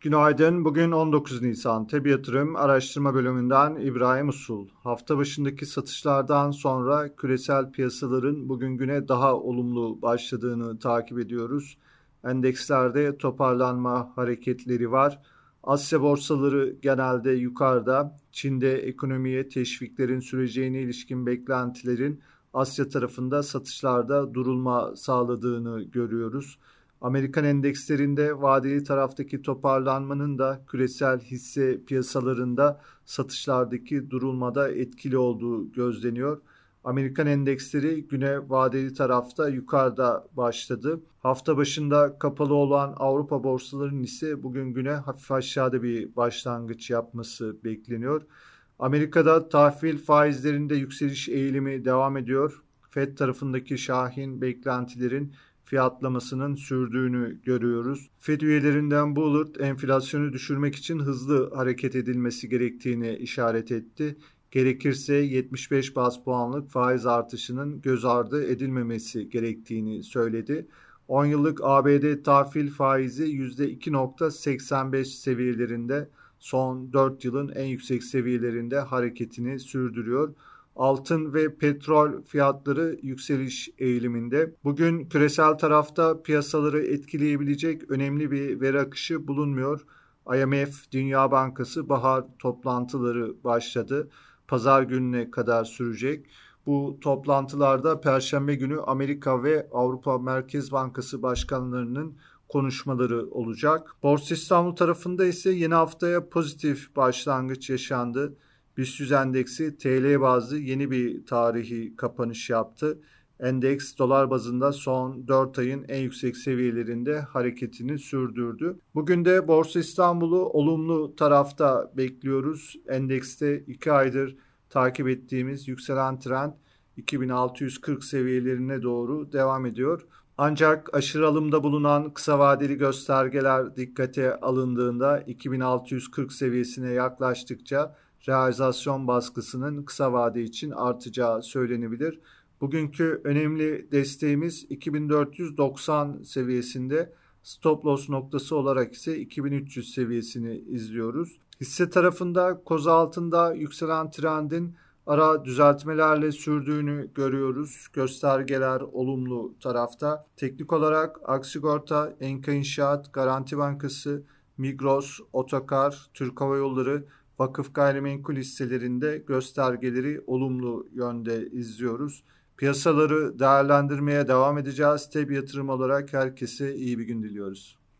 Günaydın. Bugün 19 Nisan. Tebi Yatırım Araştırma Bölümünden İbrahim Usul. Hafta başındaki satışlardan sonra küresel piyasaların bugün güne daha olumlu başladığını takip ediyoruz. Endekslerde toparlanma hareketleri var. Asya borsaları genelde yukarıda. Çin'de ekonomiye teşviklerin süreceğine ilişkin beklentilerin Asya tarafında satışlarda durulma sağladığını görüyoruz. Amerikan endekslerinde vadeli taraftaki toparlanmanın da küresel hisse piyasalarında satışlardaki durulmada etkili olduğu gözleniyor. Amerikan endeksleri güne vadeli tarafta yukarıda başladı. Hafta başında kapalı olan Avrupa borsalarının ise bugün güne hafif aşağıda bir başlangıç yapması bekleniyor. Amerika'da tahvil faizlerinde yükseliş eğilimi devam ediyor. Fed tarafındaki şahin beklentilerin fiyatlamasının sürdüğünü görüyoruz. Fed üyelerinden Bullard enflasyonu düşürmek için hızlı hareket edilmesi gerektiğini işaret etti. Gerekirse 75 bas puanlık faiz artışının göz ardı edilmemesi gerektiğini söyledi. 10 yıllık ABD tahvil faizi %2.85 seviyelerinde son 4 yılın en yüksek seviyelerinde hareketini sürdürüyor altın ve petrol fiyatları yükseliş eğiliminde. Bugün küresel tarafta piyasaları etkileyebilecek önemli bir veri akışı bulunmuyor. IMF, Dünya Bankası bahar toplantıları başladı. Pazar gününe kadar sürecek. Bu toplantılarda Perşembe günü Amerika ve Avrupa Merkez Bankası başkanlarının konuşmaları olacak. Borsa İstanbul tarafında ise yeni haftaya pozitif başlangıç yaşandı. BIST endeksi TL bazlı yeni bir tarihi kapanış yaptı. Endeks dolar bazında son 4 ayın en yüksek seviyelerinde hareketini sürdürdü. Bugün de Borsa İstanbul'u olumlu tarafta bekliyoruz. Endekste 2 aydır takip ettiğimiz yükselen trend 2640 seviyelerine doğru devam ediyor. Ancak aşırı alımda bulunan kısa vadeli göstergeler dikkate alındığında 2640 seviyesine yaklaştıkça realizasyon baskısının kısa vade için artacağı söylenebilir. Bugünkü önemli desteğimiz 2490 seviyesinde stop loss noktası olarak ise 2300 seviyesini izliyoruz. Hisse tarafında koz altında yükselen trendin ara düzeltmelerle sürdüğünü görüyoruz. Göstergeler olumlu tarafta. Teknik olarak Aksigorta, Enka İnşaat, Garanti Bankası, Migros, Otokar, Türk Hava Yolları vakıf gayrimenkul hisselerinde göstergeleri olumlu yönde izliyoruz. Piyasaları değerlendirmeye devam edeceğiz. Teb yatırım olarak herkese iyi bir gün diliyoruz.